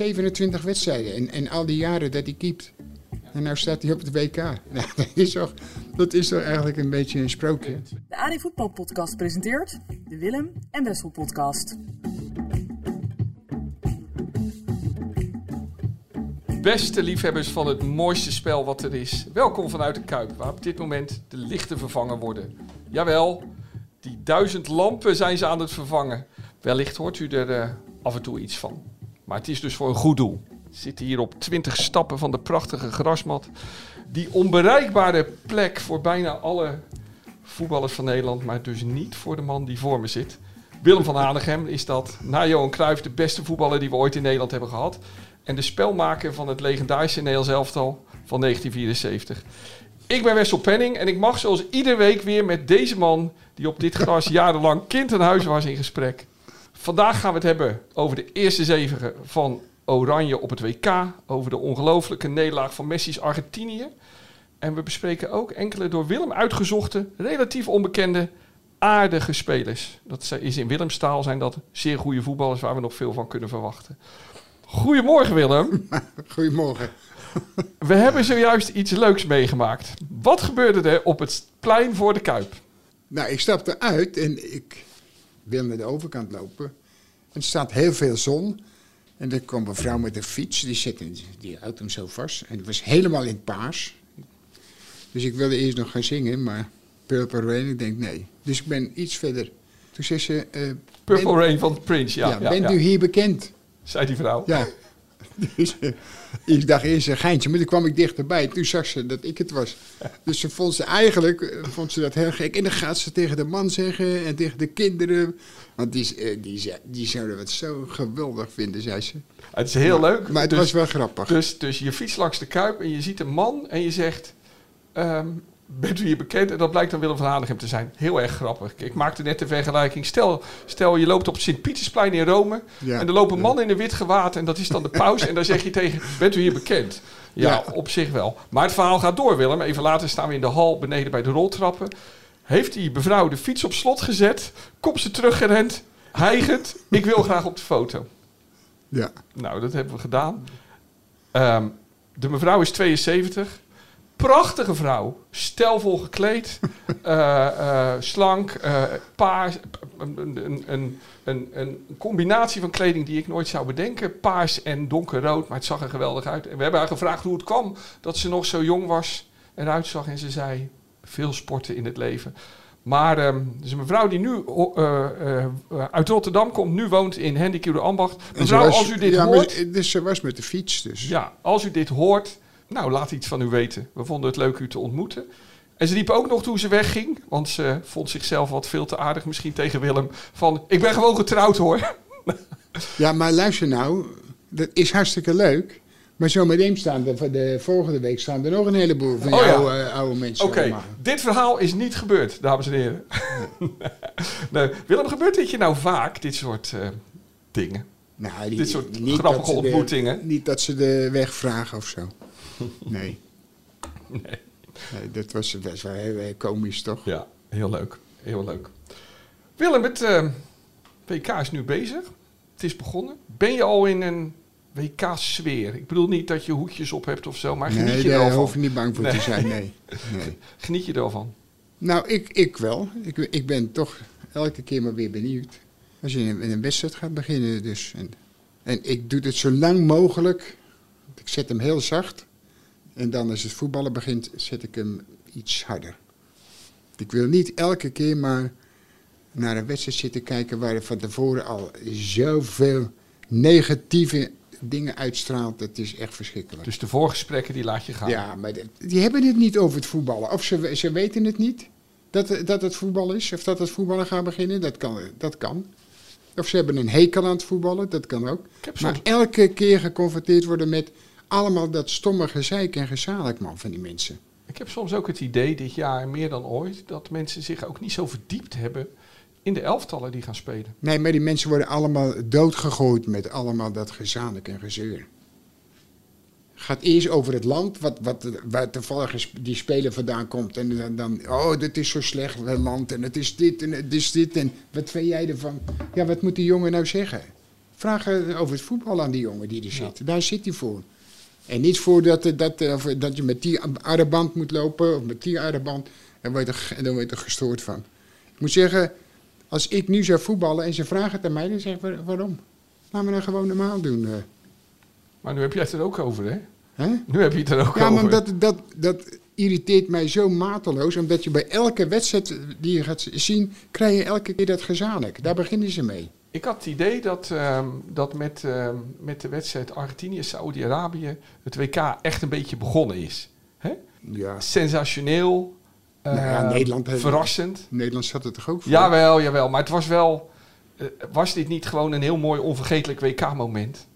...27 wedstrijden en, en al die jaren dat hij keept. En nou staat hij op het WK. Nou, dat, is toch, dat is toch eigenlijk een beetje een sprookje. De AD Voetbal Podcast presenteert de Willem en Wessel Podcast. Beste liefhebbers van het mooiste spel wat er is. Welkom vanuit de Kuip, waar op dit moment de lichten vervangen worden. Jawel, die duizend lampen zijn ze aan het vervangen. Wellicht hoort u er uh, af en toe iets van. Maar het is dus voor een goed doel. We zitten hier op 20 stappen van de prachtige grasmat. Die onbereikbare plek voor bijna alle voetballers van Nederland, maar dus niet voor de man die voor me zit. Willem van Hanegem is dat, na Johan Cruijff, de beste voetballer die we ooit in Nederland hebben gehad. En de spelmaker van het legendarische Nederlands elftal van 1974. Ik ben Wessel Penning en ik mag zoals iedere week weer met deze man, die op dit gras jarenlang kind aan huis was, in gesprek. Vandaag gaan we het hebben over de eerste zevige van Oranje op het WK, over de ongelooflijke nederlaag van Messi's Argentinië. En we bespreken ook enkele door Willem uitgezochte, relatief onbekende, aardige spelers. Dat is in Willemstaal zijn dat zeer goede voetballers waar we nog veel van kunnen verwachten. Goedemorgen Willem. Goedemorgen. We hebben zojuist iets leuks meegemaakt. Wat gebeurde er op het plein voor de Kuip? Nou, ik stapte uit en ik wil naar de overkant lopen. En er staat heel veel zon. En er kwam een vrouw met een fiets, die zette die houdt hem zo vast. En het was helemaal in paars. Dus ik wilde eerst nog gaan zingen, maar Purple Rain, ik denk nee. Dus ik ben iets verder. Toen zei ze... Uh, Purple ben, Rain van Prince, ja. ja, ja bent ja. u hier bekend? Zei die vrouw. Ja. Dus uh, ik dacht eerst een geintje, maar toen kwam ik dichterbij. Toen zag ze dat ik het was. Dus ze vond ze eigenlijk uh, vond ze dat heel gek. En dan gaat ze tegen de man zeggen en tegen de kinderen. Want die, uh, die, die zouden het zo geweldig vinden, zei ze. Het is heel maar, leuk. Maar het dus, was wel grappig. Dus, dus je fiets langs de Kuip en je ziet een man en je zegt... Um, bent u hier bekend? En dat blijkt dan Willem van Hanegem te zijn. Heel erg grappig. Ik maakte net de vergelijking. Stel, stel je loopt op Sint-Pietersplein in Rome. Ja, en er loopt een man ja. in een wit gewaad. En dat is dan de paus. en dan zeg je tegen, bent u hier bekend? Ja, ja, op zich wel. Maar het verhaal gaat door, Willem. Even later staan we in de hal beneden bij de roltrappen. Heeft die mevrouw de fiets op slot gezet. Komt ze teruggerend. Hijgend. Ik wil graag op de foto. Ja. Nou, dat hebben we gedaan. Um, de mevrouw is 72 prachtige vrouw. Stelvol gekleed. uh, uh, slank. Uh, paars. Een, een, een, een, combinatie van kleding die ik nooit zou bedenken. Paars en donkerrood. Maar het zag er geweldig uit. En we hebben haar gevraagd hoe het kwam dat ze nog zo jong was. Eruit zag. En ze zei: veel sporten in het leven. Maar um, dus een mevrouw die nu uh, uh, uit Rotterdam komt, nu woont in Hendrik de Ambacht. Mevrouw, was, als u dit ja, hoort... Maar, dus ze was met de fiets dus. Ja, als u dit hoort, nou, laat iets van u weten. We vonden het leuk u te ontmoeten. En ze riep ook nog toen ze wegging, want ze vond zichzelf wat veel te aardig misschien tegen Willem. Van, ik ben gewoon getrouwd hoor. Ja, maar luister nou, dat is hartstikke leuk. Maar zometeen staan er, de volgende week staan er nog een heleboel van Oh ja. jou uh, oude mensen. Oké, dit verhaal is niet gebeurd, dames en heren. nee, Willem, gebeurt dit je nou vaak, dit soort eh, dingen? Nou, die- Dit soort grappige de- ontmoetingen. niet dat ze de weg vragen of zo. Nee. Nee. nee dat was best wel heel, komisch, toch? Ja, heel leuk. Heel leuk. Willem, het eh, WK is nu bezig. Het is begonnen. Ben je al in een WK-sfeer? Ik bedoel niet dat je hoedjes op hebt of zo, maar geniet nee, je er al daar van? hoef je niet bang voor Nee. te zijn, nee. nee. Geniet je er al van? Nou, ik, ik wel. Ik, ik ben toch elke keer maar weer benieuwd. Als je in, in een wedstrijd gaat beginnen dus. En, en ik doe het zo lang mogelijk. Ik zet hem heel zacht. En dan als het voetballen begint, zet ik hem iets harder. Ik wil niet elke keer maar naar een wedstrijd zitten kijken waar er van tevoren al zoveel negatieve dingen uitstraalt. Dat is echt verschrikkelijk. Dus de voorgesprekken die laat je gaan. Ja, maar die hebben het niet over het voetballen. Of ze, ze weten het niet, dat, dat het voetbal is. Of dat het voetballen gaat beginnen, dat kan, dat kan. Of ze hebben een hekel aan het voetballen, dat kan ook. Maar elke keer geconfronteerd worden met... allemaal dat stomme gezeik en gezamenlijk, man, van die mensen. Ik heb soms ook het idee, dit jaar meer dan ooit, dat mensen zich ook niet zo verdiept hebben in de elftallen die gaan spelen. Nee, maar die mensen worden allemaal doodgegooid met allemaal dat gezamenlijk en gezeur. Gaat eerst over het land, wat, wat, waar toevallig die speler vandaan komt. En dan, dan, oh, dit is zo slecht, het land. En het is dit en het is dit. En wat vind jij ervan? Ja, wat moet die jongen nou zeggen? Vraag over het voetbal aan die jongen die er zit. Daar zit hij voor. En niet voor dat, dat, dat je met die arreband moet lopen, of met die arreband. En, word je er, dan word je er gestoord van. Ik moet zeggen, als ik nu zou voetballen en ze vragen het aan mij, dan zeg ik, waarom? Laten we nou gewoon normaal doen. eh. Maar nu heb jij het er ook over, hè? Nu heb je het er ook Ja, over. maar dat, dat, dat irriteert mij zo mateloos. Omdat je bij elke wedstrijd die je gaat zien, krijg je elke keer dat gezamenlijk. Daar beginnen ze mee. Ik had het idee dat, ehm, dat met, ehm, met de wedstrijd Argentinië-Saoedi-Arabië het WK echt een beetje begonnen is. Hè? Ja, Sensationeel, Nou ja, eh, Nederland heeft- verrassend. Nederland zat er toch ook voor? Jawel, jawel. Maar het was wel... eh, was dit niet gewoon een heel mooi onvergetelijk WK-moment?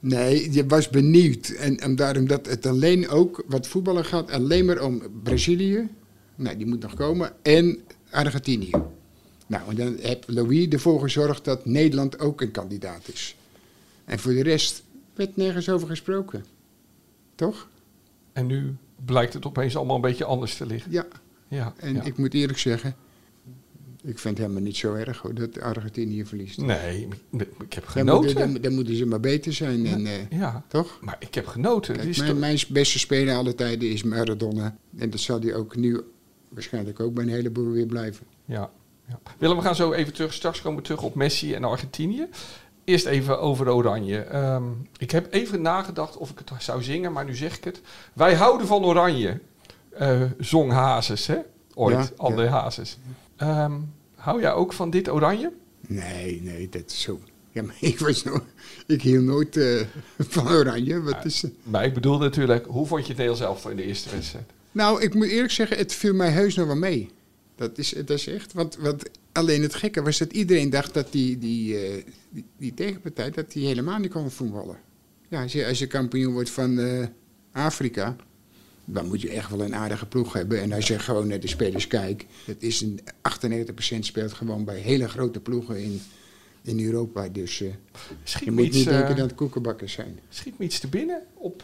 Nee, je was benieuwd. En, en daarom dat het alleen ook, wat voetballen gaat, alleen maar om Brazilië. Nou, die moet nog komen. En Argentinië. Nou, en dan heeft Louis ervoor gezorgd dat Nederland ook een kandidaat is. En voor de rest werd nergens over gesproken. Toch? En nu blijkt het opeens allemaal een beetje anders te liggen. Ja. Ja, En ja. ik moet eerlijk zeggen, ik vind het helemaal niet zo erg hoor, dat Argentinië verliest. Nee, ik, heb Dan, genoten. dan, dan moeten ze maar beter zijn. En, eh, Ja, toch? maar ik heb genoten. Kijk, mijn, mijn beste speler alle tijden is Maradona. En dat zal hij ook nu waarschijnlijk ook bij een heleboel weer blijven. Ja, ja. Willem, we gaan zo even terug. Straks komen we terug op Messi en Argentinië. Eerst even over Oranje. Ehm, ik heb even nagedacht of ik het zou zingen, maar nu zeg ik het. Wij houden van Oranje. eh, zong Hazes, hè? Ooit, Ja, André ja. Hazes. Ehm, hou jij ook van dit Oranje? Nee, nee, dat is zo. Ja, maar ik, was no ik hield nooit eh, van Oranje. Wat is, Maar ik bedoel natuurlijk, hoe vond je het heel zelf in de eerste wedstrijd? Nou, ik moet eerlijk zeggen, het viel mij heus nog wel mee. Dat is, dat is echt. Want, want alleen het gekke was dat iedereen dacht dat die, die, eh, die, die tegenpartij dat die helemaal niet kon voetballen. Ja, als je, als je kampioen wordt van eh, Afrika, dan moet je echt wel een aardige ploeg hebben. En als je gewoon naar de spelers kijkt, het is een 98% speelt gewoon bij hele grote ploegen in, in Europa. Dus eh, je moet iets, niet denken dat het koekenbakkers zijn. schiet me iets te binnen op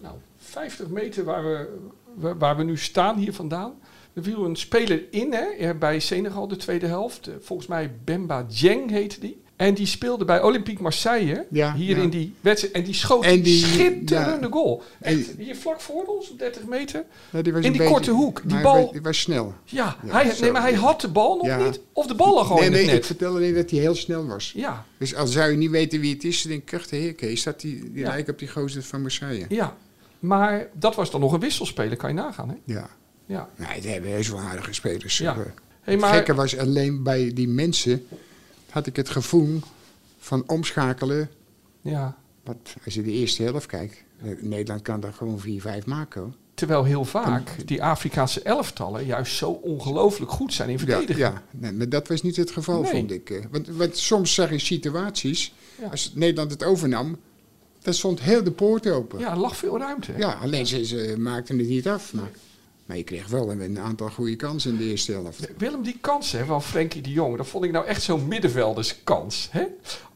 nou, 50 meter waar we, waar we nu staan hier vandaan. Er viel een speler in hè, bij Senegal de tweede helft. Eh, Volgens mij Bemba Dieng heette die. En die speelde bij Olympique Marseille Ja, hier ja. in die wedstrijd. En die schoot En die- schitterende ja. goal. En- Echt, hier vlak voor ons, op 30 meter. In die beetje- korte hoek, die maar bal- hij was- Die was snel. Ja, hij, nee, maar hij had de bal nog niet. Of de bal lag gewoon nee, nee, het ik net. vertel alleen dat hij heel snel was. Ja, Dus al zou je niet weten wie het is, dan denk ik echt, heer Kees, dat die, die lijkt op die gozer van Marseille. ja. Maar dat was dan nog een wisselspeler, kan je nagaan. Hè? Ja. Ja. Nee, die hebben heus wel aardige spelers. Ja. Eh, Het gekke was alleen bij die mensen, had ik het gevoel van omschakelen. ja. Want als je de eerste helft kijkt, eh, Nederland kan daar gewoon 4-5 maken hoor. Terwijl heel vaak die Afrikaanse elftallen juist zo ongelooflijk goed zijn in Ja, verdedigen. ja. Nee, maar dat was niet het geval, Nee. vond ik. eh. Want, want soms zag je situaties, Ja. als Nederland het overnam, dan stond heel de poort open. Ja, er lag veel ruimte. hè? Ja, alleen ze, ze maakten het niet af. Maar, maar je kreeg wel een, aantal goede kansen in de eerste helft. Willem, die kans hè, van Frenkie de Jong, dat vond ik nou echt zo'n middenvelderskans. Hè?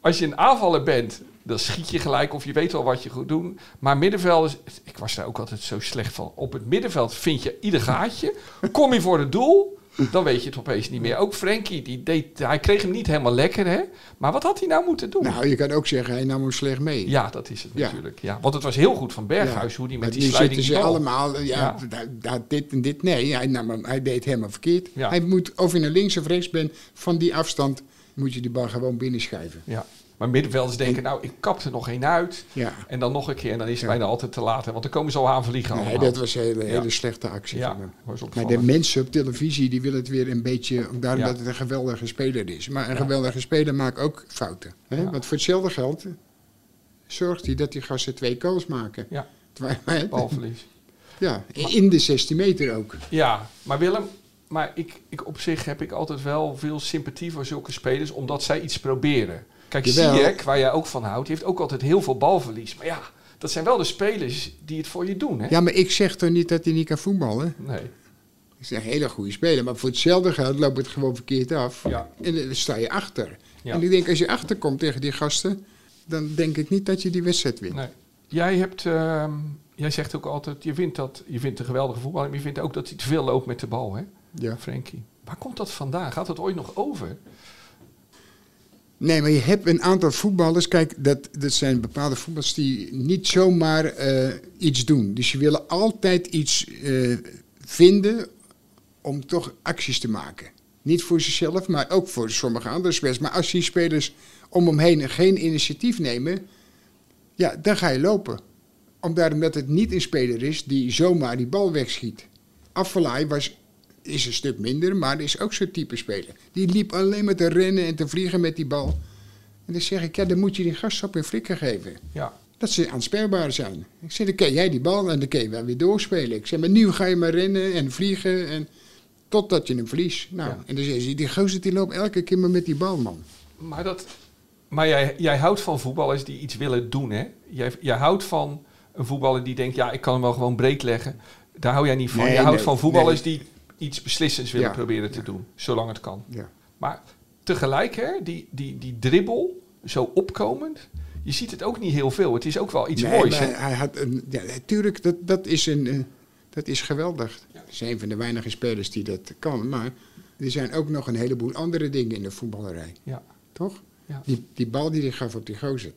Als je een aanvaller bent, dan schiet je gelijk of je weet wel wat je goed doen. Maar middenvelders, ik was daar ook altijd zo slecht van. Op het middenveld vind je ieder gaatje. Kom je voor het doel, dan weet je het opeens niet meer. Ook Frenkie, die deed, hij kreeg hem niet helemaal lekker, hè? Maar wat had hij nou moeten doen? Nou, je kan ook zeggen, hij nam hem slecht mee. ja, dat is het Ja. natuurlijk. Ja, want het was heel goed van Berghuis, hoe die met die nu sliding zitten die ze bal- allemaal, ja, dit en dit. Nee, hij, nam hem, hij deed helemaal verkeerd. Hij moet, of je naar links of rechts bent, van die afstand moet je die bal gewoon binnenschrijven. Ja. Maar middenvelders denken, nou, ik kap er nog één uit. Ja. En dan nog een keer. En dan is het Ja. bijna altijd te laat. Want dan komen ze al aan vliegen Nee, allemaal. dat was een hele, Ja. hele slechte actie Ja, Maar de mensen op televisie die willen het weer een beetje, daarom dat het een geweldige speler is. Maar een geweldige speler maakt ook fouten. Hè? Want voor hetzelfde geld eh, zorgt hij dat die gasten twee goals maken. Ja, Terwijl- balverlies. Ja, in de 16 meter ook. Ja, maar Willem, maar ik, ik op zich heb ik altijd wel veel sympathie voor zulke spelers, omdat zij iets proberen. Kijk. Ziyech, waar jij ook van houdt, die heeft ook altijd heel veel balverlies. Maar ja, dat zijn wel de spelers die het voor je doen, hè? Ja, maar ik zeg toch niet dat hij niet kan voetballen? Nee. Ik zeg, een hele goede speler. Maar voor hetzelfde geld loopt het gewoon verkeerd af. Ja. En dan sta je achter. Ja. En ik denk, als je achterkomt tegen die gasten... dan denk ik niet dat je die wedstrijd wint. nee. Jij hebt, ehm, jij zegt ook altijd, je vindt dat, je vindt een geweldige voetballer, maar je vindt ook dat hij te veel loopt met de bal, hè? Ja. Frenkie. Waar komt dat vandaan? Gaat het ooit nog over? Nee, maar je hebt een aantal voetballers. Kijk, dat, dat zijn bepaalde voetballers die niet zomaar eh, iets doen. Dus je willen altijd iets eh, vinden om toch acties te maken. Niet voor zichzelf, maar ook voor sommige andere spelers. Maar als die spelers om hem heen geen initiatief nemen, ja, dan ga je lopen. Omdat het niet een speler is die zomaar die bal wegschiet. Afvalaai was, is een stuk minder, maar is ook zo'n type speler. Die liep alleen maar te rennen en te vliegen met die bal. En dan zeg ik, ja, dan moet je die gast op een flikker geven. Ja. Dat ze aanspeelbaar zijn. Ik zeg, dan ken jij die bal en dan kun je wel weer doorspelen. Ik zeg, maar nu ga je maar rennen en vliegen en totdat je hem verliest. Nou, Ja. en dan zeg je, die gozer die loopt elke keer maar met die bal, man. Maar, dat, maar jij, jij houdt van voetballers die iets willen doen, hè? Jij, jij houdt van een voetballer die denkt, ja, ik kan hem wel gewoon breed leggen. Daar hou jij niet van. Nee, jij houdt nee, van voetballers nee. die iets beslissends willen Ja, proberen te ja. doen. Zolang het kan. Ja. Maar tegelijk, hè, die, die, die dribbel, zo opkomend, je ziet het ook niet heel veel. Het is ook wel iets Nee, moois, hè? hij had een, ja, natuurlijk, dat, dat, is een, eh, dat is geweldig. Hij is een van de weinige spelers die dat kan. Maar er zijn ook nog een heleboel andere dingen in de voetballerij. Ja. Toch? Ja. Die, die bal die hij gaf op die gozer.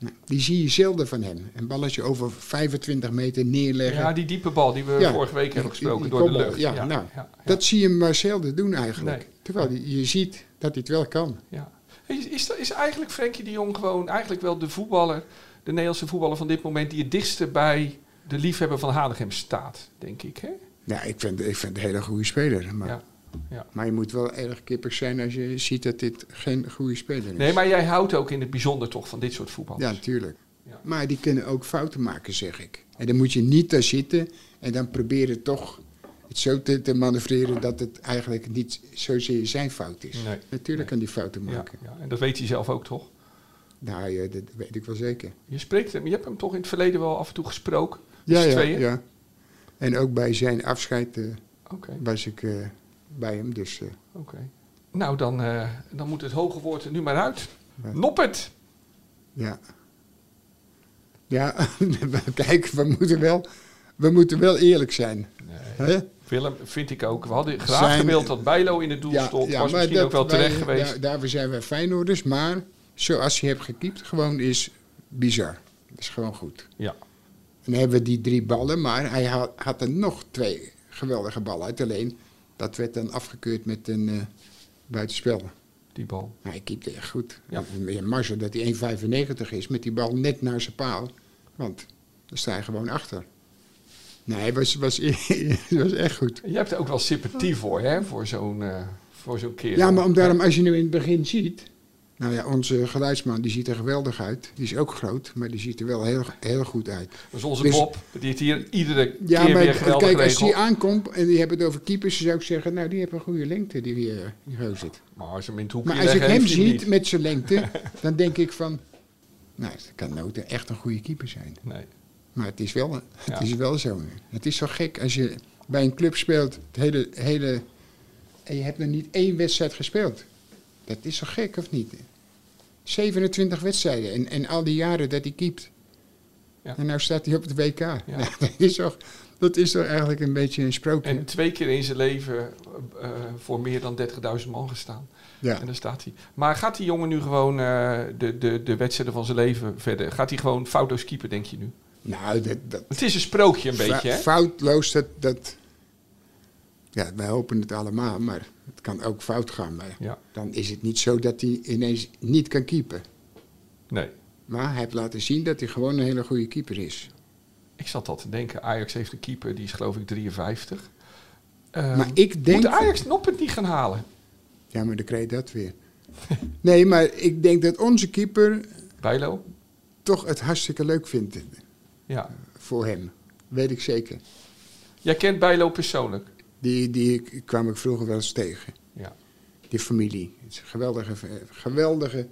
Ja. Nou, die zie je zelden van hem. Een balletje over 25 meter neerleggen. ja, die diepe bal die we Ja, vorige week hebben gesproken die door de lucht. ja, nou, Dat zie je hem maar zelden doen eigenlijk. Nee. Terwijl je- je ziet dat hij het wel kan. Ja. Is, is, eigenlijk Frenkie de Jong gewoon eigenlijk wel de voetballer, de Nederlandse voetballer van dit moment, die het dichtste bij de liefhebber van Hanegem staat, denk ik. Hè? Ja, ik vind, ik vind het een hele goede speler. Maar, Ja. Maar je moet wel erg kippig zijn als je ziet dat dit geen goede speler is. Nee, maar jij houdt ook in het bijzonder toch van dit soort voetballers. Ja, natuurlijk. Ja. Maar die kunnen ook fouten maken, zeg ik. En dan moet je niet daar zitten en dan proberen toch het zo te, te manoeuvreren dat het eigenlijk niet zozeer zijn fout is. Nee. Natuurlijk Nee. kan die fouten maken. ja, en dat weet hij zelf ook toch? Nou ja, dat weet ik wel zeker. Je spreekt hem, je hebt hem toch in het verleden wel af en toe gesproken? Ja, ja, tweeën? ja. En ook bij zijn afscheid eh, was ik eh, bij hem. Dus eh, oké. Nou, dan, eh, dan moet het hoge woord er nu maar uit. Wat? Noppert! ja. Ja, kijk, we moeten wel, we moeten wel eerlijk zijn. Nee. Hè? Willem, vind ik ook. We hadden graag Zijn- gewild dat Bijlo in het doel stond. was misschien dat ook wel terecht wij- geweest. Daar, daarvoor zijn we Feyenoorders, maar zoals je hebt gekiept, gewoon is bizar. Dat is gewoon goed. Ja. En dan hebben we die drie ballen, maar hij had, had er nog twee geweldige ballen uit. Alleen, dat werd dan afgekeurd met een eh buitenspel. die bal. Maar hij keepte echt goed. Ja. Meer mazzel dat hij 1,95 is met die bal net naar zijn paal. Want daar sta je gewoon achter. Nee, het was, was, was echt goed. Je hebt er ook wel sympathie voor, hè? Voor zo'n eh voor zo'n kerel. Ja, maar om daarom, als je nu in het begin ziet... Nou ja, onze geluidsman die ziet er geweldig uit. Die is ook groot, maar die ziet er wel heel, heel goed uit. Dat is onze Dus- Bob. Die heeft hier iedere Ja, keer weer maar geweldig kijk, als die aankomt en die hebben het over keepers... zou ik zeggen, nou, die heeft een goede lengte, die, die, die gozer. Maar als hem in Maar als ik hem ziet met zijn lengte, dan denk ik van... Nou, dat kan nooit echt een goede keeper zijn. Nee. Maar het is wel, het Ja. is wel zo. Het is zo gek als je bij een club speelt, het hele, hele, en je hebt nog niet één wedstrijd gespeeld. Dat is zo gek, of niet? 27 wedstrijden en, en al die jaren dat hij keept. Ja. En nou staat hij op het WK. Nou, dat, is toch, dat is toch eigenlijk een beetje een sprookje. En twee keer in zijn leven eh, voor meer dan 30.000 man gestaan. ja. En daar staat hij. Maar gaat die jongen nu gewoon eh, de, de, de wedstrijden van zijn leven verder? Gaat hij gewoon foutloos keeper, denk je nu? Nou, dat, dat, Het is een sprookje een beetje, hè? Foutloos, dat, dat... Ja, wij hopen het allemaal, maar het kan ook fout gaan. Maar Ja. dan is het niet zo dat hij ineens niet kan keepen. Nee. Maar hij heeft laten zien dat hij gewoon een hele goede keeper is. Ik zat al te denken, Ajax heeft een keeper, die is geloof ik 53. Eh, maar ik denk... Moet Ajax Noppert niet gaan halen? Ja, maar dan krijg je dat weer. nee, maar ik denk dat onze keeper Bijlo? toch het hartstikke leuk vindt Ja. voor hem. Weet ik zeker. Jij kent Bijlo persoonlijk? Die, die kwam ik vroeger wel eens tegen. Ja. Die familie. Het is een geweldige, geweldige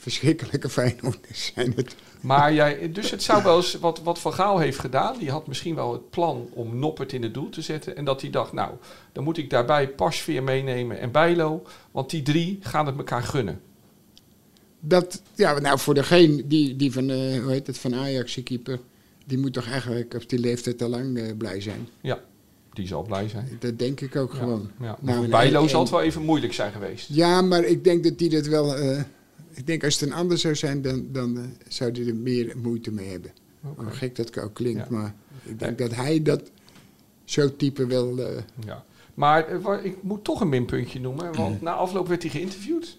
verschrikkelijke Feyenoorders zijn het. Maar jij, dus het zou wel eens wat, wat Van Gaal heeft gedaan. Die had misschien wel het plan om Noppert in het doel te zetten. En dat hij dacht, nou, dan moet ik daarbij Pasveer meenemen en Bijlo. Want die drie gaan het elkaar gunnen. Dat, ja, nou voor degene die, die van, eh, hoe heet het, van Ajax, die keeper, die moet toch eigenlijk op die leeftijd al lang eh, blij zijn. Ja, die zal blij zijn. Dat denk ik ook gewoon. Ja. Nou, Bijlo zal het wel even moeilijk zijn geweest. Ja, maar ik denk dat die dat wel. eh, ik denk als het een ander zou zijn, dan, dan eh, zou die er meer moeite mee hebben. Hoe gek dat ook klinkt, maar ik denk dat hij dat zo type wel. eh, Ja. Maar ik moet toch een minpuntje noemen. Want na afloop werd hij geïnterviewd.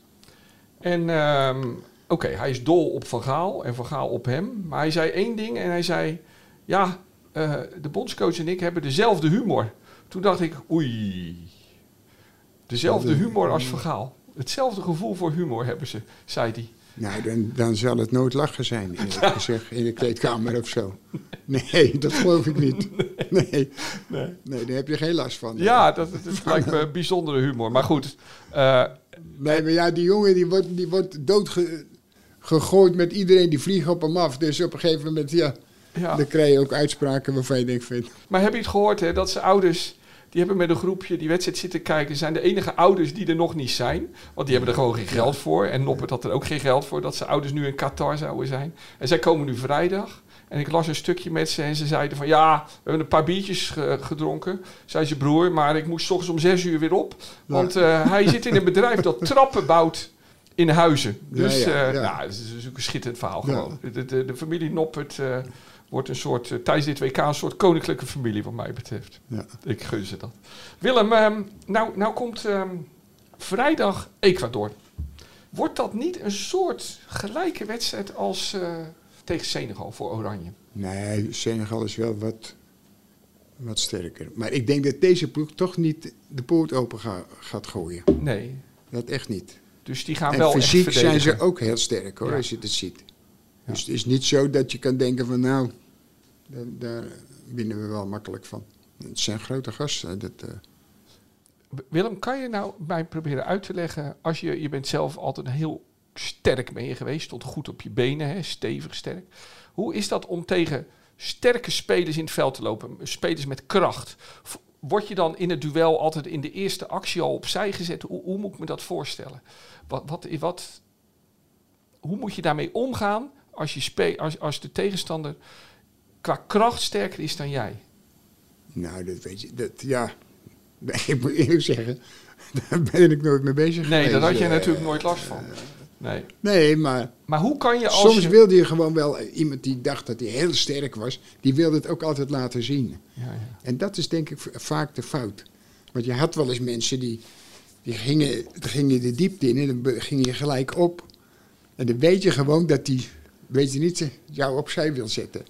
En ehm, oké, hij is dol op Van Gaal en Van Gaal op hem. Maar hij zei één ding en hij zei... Ja, eh, de bondscoach en ik hebben dezelfde humor. Toen dacht ik, oei. Dezelfde humor als Van Gaal. Hetzelfde gevoel voor humor hebben ze, zei hij. nou, dan, dan zal het nooit lachen zijn, eerlijk gezegd, in de kleedkamer of zo. Nee, dat geloof ik niet. Nee, Nee. nee daar heb je geen last van. Ja, dat, dat lijkt me bijzondere humor. Maar goed, eh, Nee, maar ja, die jongen die wordt, die wordt doodgegooid met iedereen die vliegt op hem af. Dus op een gegeven moment, ja, ja. dan krijg je ook uitspraken waarvan je denkt van... Maar heb je het gehoord, hè, dat ze ouders... Die hebben met een groepje die wedstrijd zitten kijken. zijn de enige ouders die er nog niet zijn. Want die hebben er gewoon geen geld voor. En Noppert had er ook geen geld voor. Dat ze ouders nu in Qatar zouden zijn. En zij komen nu vrijdag. En ik las een stukje met ze. En ze zeiden van ja, we hebben een paar biertjes ge- gedronken. Zei ze broer. Maar ik moest ochtends om zes uur weer op. Want eh, hij zit in een bedrijf dat trappen bouwt in huizen. Dus ja, eh, ja. nou, het is natuurlijk een schitterend verhaal gewoon. De, de, de familie Noppert eh, wordt een soort, eh, tijdens dit WK een soort koninklijke familie wat mij betreft. Ja. Ik gun ze dat. Willem, ehm, nou, nou komt ehm, vrijdag Ecuador. Wordt dat niet een soort gelijke wedstrijd als eh, tegen Senegal voor Oranje? Nee, Senegal is wel wat, wat sterker. Maar ik denk dat deze ploeg toch niet de poort open ga- gaat gooien. Nee. Dat echt niet. Dus die gaan en wel fysiek echt zijn ze ook heel sterk hoor, Ja. als je het ziet. Dus het is niet zo dat je kan denken van nou, daar, daar winnen we wel makkelijk van. Het zijn grote gasten. Eh, Willem, kan je nou mij proberen uit te leggen, als je, je bent zelf altijd heel sterk je geweest, stond goed op je benen, hè, stevig sterk. Hoe is dat om tegen sterke spelers in het veld te lopen, spelers met kracht? Word je dan in het duel altijd in de eerste actie al opzij gezet? Hoe, hoe moet ik me dat voorstellen? Wat, wat, wat, hoe moet je daarmee omgaan als, je spe, als, als de tegenstander qua kracht sterker is dan jij? nou, dat weet je. Dat, ja, nee, ik moet eerlijk zeggen, daar ben ik nooit mee bezig Nee, geweest. daar had je Eh, natuurlijk nooit last van. Nee. Nee, maar Maar hoe kan je als soms je... wilde je gewoon wel eh, iemand die dacht dat hij heel sterk was, die wilde het ook altijd laten zien. Ja, ja. En dat is denk ik vaak de fout. Want je had wel eens mensen die, die gingen, gingen de diepte in en dan ging je gelijk op. En dan weet je gewoon dat die, weet je niet, eh, jou opzij wil zetten.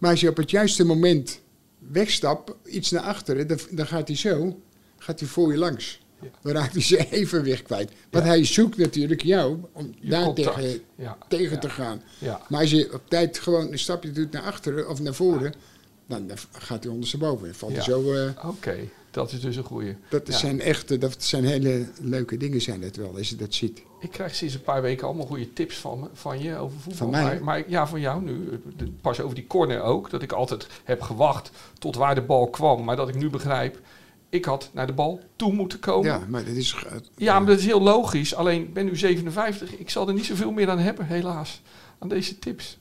Maar als je op het juiste moment wegstapt, iets naar achteren, dan, dan gaat hij zo, gaat hij voor je langs. Ja. Dan raakt hij zijn evenwicht kwijt. Want Ja. hij zoekt natuurlijk jou om Je daar contact. tegen, Ja, tegen te gaan. Ja. Maar als je op tijd gewoon een stapje doet naar achteren of naar voren, dan, dan gaat hij ondersteboven. Dan valt Ja. hij zo... eh, Oké, dat is dus een goeie. dat zijn echte, dat zijn hele leuke dingen zijn dat wel, als je dat ziet. Ik krijg sinds een paar weken allemaal goede tips van, me, van je over voetbal. Van mij? Maar, maar ja, van jou nu. eh, Pas over die corner ook. Dat ik altijd heb gewacht tot waar de bal kwam. Maar dat ik nu begrijp, ik had naar de bal toe moeten komen. Ja, maar dat is... eh, Ja, maar dat is heel logisch. Alleen, ik ben nu 57. Ik zal er niet zoveel meer aan hebben, helaas. Aan deze tips.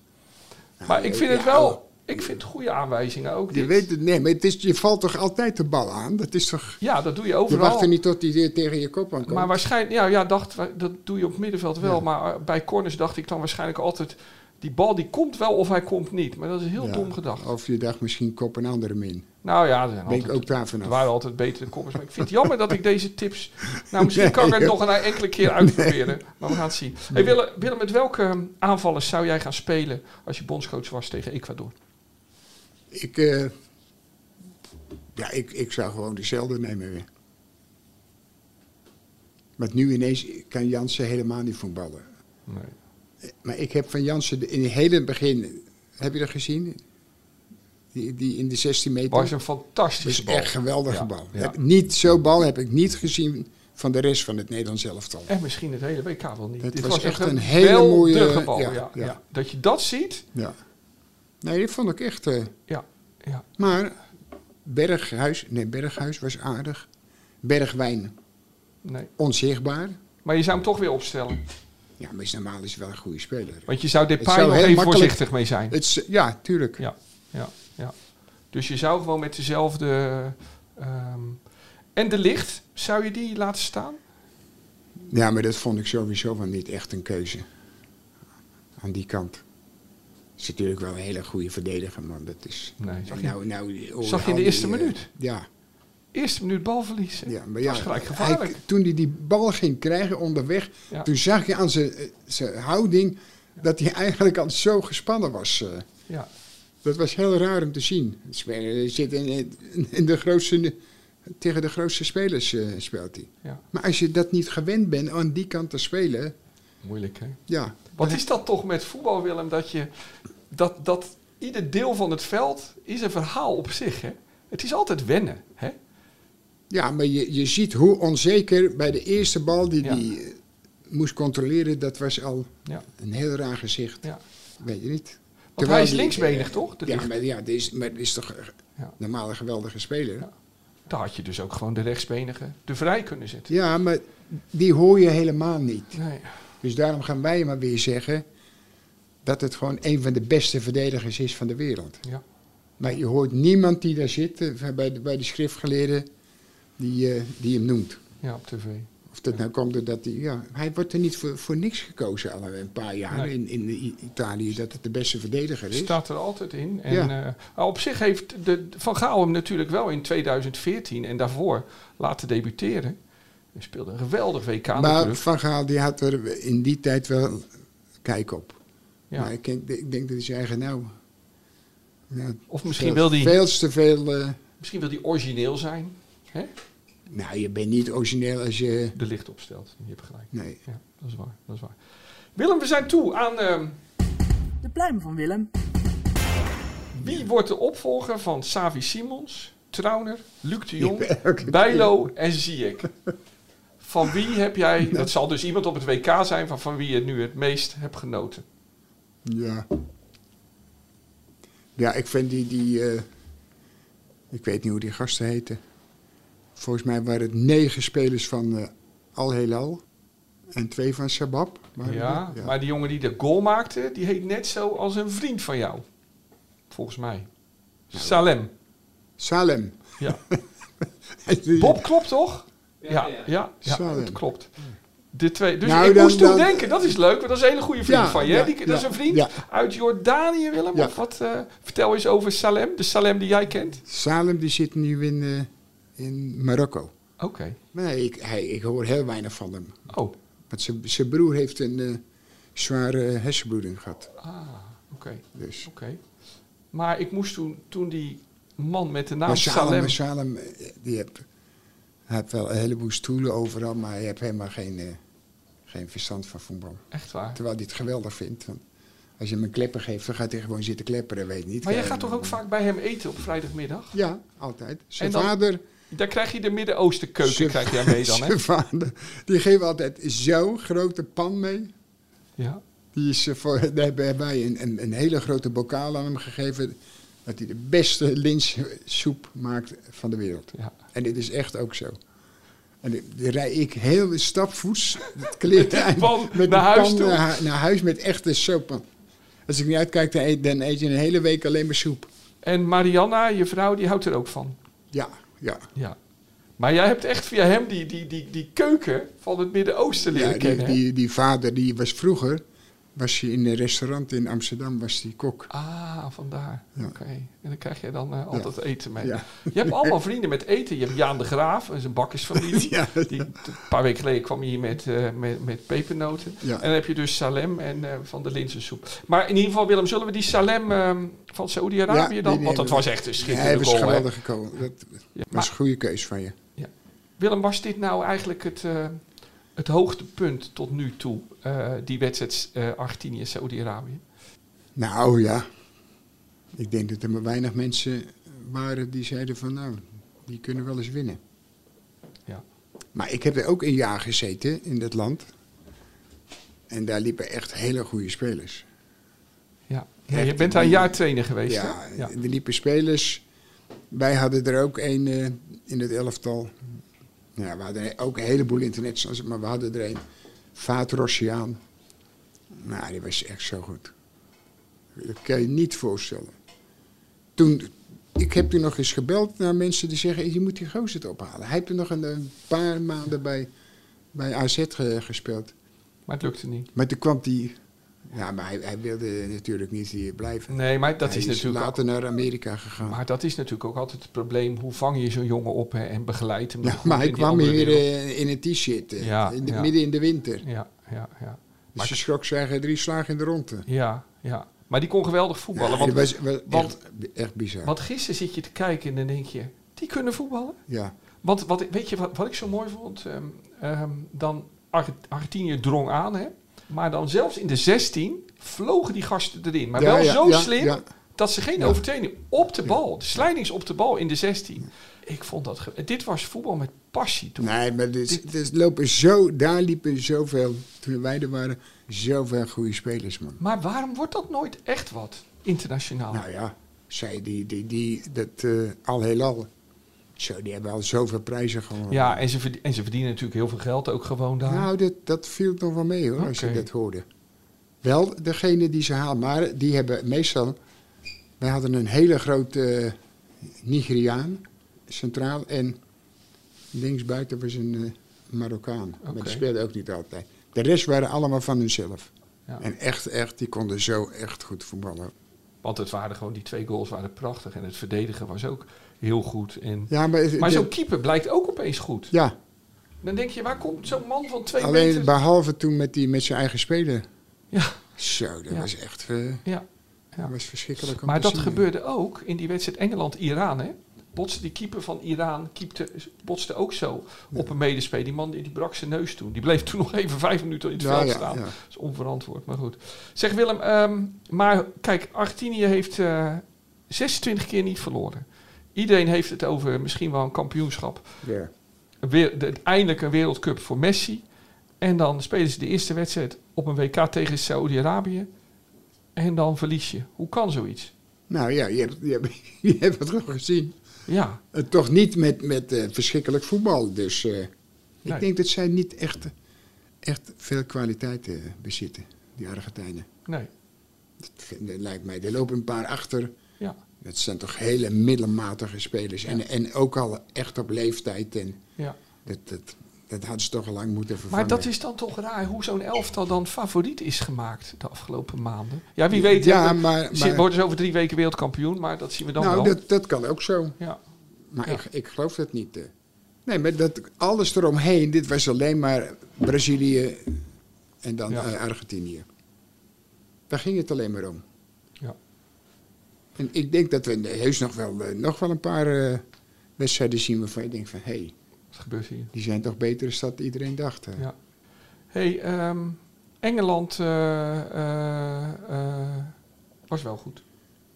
Maar ik vind het wel... Ik vind goede aanwijzingen ook. Je dit. weet het, nee, maar het is, je valt toch altijd de bal aan? Dat is toch... Ja, dat doe je Je overal. wacht er niet tot hij weer tegen je kop aankomt. Maar waarschijnlijk, ja, ja, dacht, dat doe je op het middenveld wel. Ja. Maar eh, bij corners dacht ik dan waarschijnlijk altijd, die bal die komt wel of hij komt niet. Maar dat is heel Ja, dom gedacht. Of je dacht misschien kop een andere min. Nou ja, er, zijn Ben ik altijd, ook daar er vanaf. waren altijd betere koppers. Maar ik vind het jammer dat ik deze tips... Nou, misschien kan ik het nog een enkele keer uitproberen. Maar we gaan het zien. Hey, Willem, Willem, met welke ehm, aanvallers zou jij gaan spelen als je bondscoach was tegen Ecuador? Ik, eh, ja, ik, ik zou gewoon dezelfde nemen weer. Want nu ineens kan Jansen helemaal niet voetballen. Nee. Maar ik heb van Jansen in het hele begin, heb je dat gezien? Die, die in de 16 meter. Was een dat fantastische is bal. echt een geweldige Ja, bal. ja. Heb, niet zo'n bal heb ik niet gezien van de rest van het Nederlands elftal. En misschien het hele WK wel niet. Het was echt een geweldige hele mooie- bal, ja, ja. Dat je dat ziet, Ja. Nee, dat vond ik echt... eh, ja, ja. maar Berghuis, nee, Berghuis was aardig. Bergwijn, Nee. onzichtbaar. Maar je zou hem toch weer opstellen. Ja, maar is normaal is wel een goede speler. Want je zou Depay zou nog heel even voorzichtig mee zijn. Het ja, tuurlijk. Ja, ja, ja. Dus je zou gewoon met dezelfde... ehm, en de licht, zou je die laten staan? Ja, maar dat vond ik sowieso wel niet echt een keuze. Aan die kant. Is natuurlijk wel een hele goede verdediger, man. Dat is... Nee, zag je, nou, nou, oh, zag je in de eerste die, eh, minuut? Ja, eerste minuut balverlies. ja, maar Dat ja, was gelijk hij- gevaarlijk. toen hij die bal ging krijgen onderweg, Ja. toen zag je aan zijn, eh, houding dat hij eigenlijk al zo gespannen was. eh. Ja. Dat was heel raar om te zien. Speler zit in, in- de grootste, tegen de grootste spelers speelt hij. Ja. Maar als je dat niet gewend bent aan die kant te spelen, Moeilijk, hè? ja. Wat is dat toch met voetbal, Willem? Dat, je, dat, dat ieder deel van het veld is een verhaal op zich, hè? Het is altijd wennen, hè? Ja, maar je, je ziet hoe onzeker bij de eerste bal die Ja. hij eh, moest controleren, dat was al Ja. een heel raar gezicht. Ja. Weet je niet. Want hij is die- linksbenig, toch? De Ja, maar, ja, dit is, maar dit is toch Ja. normaal een geweldige speler. Ja. Daar had je dus ook gewoon de rechtsbenige de vrij kunnen zetten. Ja, maar die hoor je helemaal niet. Nee. Dus daarom gaan wij maar weer zeggen dat het gewoon een van de beste verdedigers is van de wereld. Ja. Maar je hoort niemand die daar zit, eh, bij de, bij de schriftgeleerden, die, eh, die hem noemt. ja, op tv. Of dat nou komt doordat hij... Ja, hij wordt er niet voor, voor niks gekozen al een paar jaar Nee. in, in Italië, dat het de beste verdediger is. Staat er altijd in. En Ja. eh, op zich heeft de, Van Gaal hem natuurlijk wel in 2014 en daarvoor laten debuteren. Hij speelde een geweldig WK maar natuurlijk. Van Gaal die had er in die tijd wel kijk op. Ja. Maar ik, denk- ik denk dat hij zei, nou... Ja, Of misschien veel, wil hij Veel te veel... eh, misschien wil hij origineel zijn. Hè? nou, je bent niet origineel als je... De licht opstelt. Je hebt gelijk. Nee. Ja, dat is waar. Dat is waar. Willem, we zijn toe aan ehm, De pluim van Willem. wie wordt de opvolger van Savi Simons, Trauner, Luc de Jong, Bijlo en Ziyech. Van wie heb jij, dat zal dus iemand op het WK zijn, van, van wie je nu het meest hebt genoten? Ja. Ja, ik vind die... die eh, ik weet niet hoe die gasten heten. Volgens mij waren het negen spelers van eh Al Hilal. En twee van waren Ja, die? maar die jongen die de goal maakte, die heet net zo als een vriend van jou. Volgens mij. Salem. Salem. Ja. Bob klopt toch? Ja, ja, ja, het klopt. De twee. Dus Nou, ik dan- moest toen dan- denken, dat is leuk, want dat is een hele goede vriend Ja, van je. ja, Die, dat is een vriend ja. uit Jordanië, Willem. Of wat? eh, vertel eens over Salem, de Salem die jij kent. Salem die zit nu in, eh, in Marokko. Oké. Nee, ik, hij, ik hoor heel weinig van hem. Oh, Want zijn- zijn broer heeft een eh, zware hersenbloeding gehad. ah, oké. Dus. Oké. Maar ik moest toen, toen die man met de naam Maar Salem, Salem... maar Salem die heeft, hij heeft wel een heleboel stoelen overal, maar hij heeft helemaal geen, eh, geen verstand van voetbal. Echt waar. Terwijl hij het geweldig vindt. Want als je hem een klepper geeft, dan gaat hij gewoon zitten klepperen, weet niet. Maar jij Eh, gaat toch ook vaak bij hem eten op vrijdagmiddag? Ja, altijd. Zijn dan- vader... Daar krijg je de Midden-Oosten keuken krijg jij mee dan, hè? Zijn vader, die geeft altijd zo'n grote pan mee. Ja. Die is, eh, voor, daar hebben wij een, een, een hele grote bokaal aan hem gegeven. Dat hij de beste linssoep maakt van de wereld. ja. En dit is echt ook zo. En die, die rij ik heel stapvoets, het kleert pan met naar huis toe? naar, naar huis met echte soep. Als ik niet uitkijk, dan eet, dan eet je een hele week alleen maar soep. En Marianna, je vrouw, die houdt er ook van. Ja, ja. Ja. Maar jij hebt echt via hem die, die, die, die keuken van het Midden-Oosten leren ja die, kennen, die, die vader die was vroeger, was hij in een restaurant in Amsterdam, was die kok. Ah, vandaar. Ja. Oké. En dan krijg je dan eh, altijd eten mee. Ja. Je hebt allemaal vrienden met eten. Je hebt Jaan de Graaf, een bakkersfamilie. Ja, Die, een paar weken geleden kwam hij hier met, eh, met, met pepernoten. Ja. En dan heb je dus Salem en eh, van de linzensoep. Maar in ieder geval, Willem, zullen we die Salem ehm, van Saoedi-Arabië Ja, dan? die Want dat was echt een Ja, schitterende hij was goal. geweldig gekomen. Dat Ja, was een goede keus van je. Willem, was dit nou eigenlijk het, het hoogtepunt tot nu toe? eh, die wedstrijd eh Argentinië-Saoedi-Arabië? Nou ja, ik denk dat er maar weinig mensen waren die zeiden van nou, die kunnen wel eens winnen. Ja. Maar ik heb er ook een jaar gezeten in dat land. En daar liepen echt hele goede spelers. Ja. Ja, je bent daar een jaar trainer geweest, Ja? Ja. er liepen spelers. Wij hadden er ook een eh, in het elftal. Ja, we hadden ook een heleboel internationals, maar we hadden er een. Vaat Rossiaan. Nou, die was echt zo goed. Dat kan je niet voorstellen. Toen, ik heb toen nog eens gebeld naar mensen die zeggen, je moet die gozer het ophalen. Hij heeft toen nog een, een paar maanden bij, bij AZ ge- gespeeld. Maar het lukte niet. Maar toen kwam die... Ja, maar hij, hij wilde natuurlijk niet hier blijven. Nee, maar dat Hij is natuurlijk ook- later naar Amerika gegaan. Maar dat is natuurlijk ook altijd het probleem. Hoe vang je zo'n jongen op hè, en begeleid hem? Ja, maar hij kwam hier eh, in een t-shirt, eh, Ja, in de- ja. midden in de winter. Ja, ja, ja. Dus ze schrok zeggen drie slagen in de ronde. Ja, ja. Maar die kon geweldig voetballen. Ja, want, dat was, was want- echt, echt bizar. want gisteren zit je te kijken en dan denk je... Die kunnen voetballen? Ja. Want wat, weet je wat, wat ik zo mooi vond? Ehm, ehm, dan Arge- Argentinië drong aan, hè? Maar dan zelfs in de 16 vlogen die gasten erin. Maar Ja, wel ja, zo ja, slim dat ze geen overtreding op de bal. De slijdings op de bal in de 16. Ik vond dat... Dit was voetbal met passie toen. Nee, maar dus, dus lopen zo, daar liepen zoveel, toen wij er waren, zoveel goede spelers, man. Maar waarom wordt dat nooit echt wat internationaal? Nou ja, zij die, die, die dat eh, al heelal. Zo, die hebben al zoveel prijzen gewonnen. ja, en ze, verdien- en ze verdienen natuurlijk heel veel geld ook gewoon daar. Nou, dat, dat viel nog wel mee hoor, als je dat hoorde. Wel degene die ze halen, maar die hebben meestal. Wij hadden een hele grote eh, Nigeriaan centraal en linksbuiten was een eh, Marokkaan. Maar die speelde ook niet altijd. De rest waren allemaal van hunzelf. Ja. En echt, echt, die konden zo echt goed voetballen. Want het waren gewoon, die twee goals waren prachtig. En het verdedigen was ook heel goed. En, Ja, maar, zo'n keeper blijkt ook opeens goed. ja, Dan denk je, waar komt zo'n man van twee alleen meter? behalve toen met, die, met zijn eigen speler. Ja, Zo, dat Ja. was echt eh, ja. dat was verschrikkelijk. Maar dat zien. gebeurde ook in die wedstrijd Engeland-Iran. Hè? Botste die keeper van Iran keepte, botste ook zo op een medespeler. Die man die, die brak zijn neus toen. Die bleef toen nog even vijf minuten in het Ja, veld staan. ja. Dat is onverantwoord, maar goed. Zeg Willem, ehm, maar kijk, Argentinië heeft eh 26 keer niet verloren. Iedereen heeft het over misschien wel een kampioenschap. Een weer- de- eindelijk een wereldcup voor Messi. En dan spelen ze de eerste wedstrijd op een WK tegen Saudi-Arabië. En dan verlies je. Hoe kan zoiets? Nou ja, je hebt, je hebt, je hebt het gewoon gezien. Ja, Eh, toch niet met, met eh, verschrikkelijk voetbal. Dus eh, Nee. ik denk dat zij niet echt, echt veel kwaliteit bezitten, die Argentijnen. nee. Dat, dat lijkt mij. Er lopen een paar achter. Dat zijn toch hele middelmatige spelers. En, en ook al echt op leeftijd. En Ja. dat, dat, dat hadden ze toch al lang moeten vervangen. Maar dat is dan toch raar hoe zo'n elftal dan favoriet is gemaakt de afgelopen maanden. Ja, wie weet Ja, maar- worden ze over drie weken wereldkampioen, maar dat zien we dan nou, wel. dat, dat kan ook zo. Ja. Maar Ja. ik, ik geloof dat niet. eh. Nee, maar dat, alles eromheen, dit was alleen maar Brazilië en dan Ja. eh, Argentinië. Daar ging het alleen maar om. En ik denk dat we heus nog wel, eh, nog wel een paar eh, wedstrijden zien waarvan je denkt van... hé, hey, Wat gebeurt hier? die zijn toch beter dan iedereen dacht. Ja. hey, ehm, Engeland eh, was wel goed.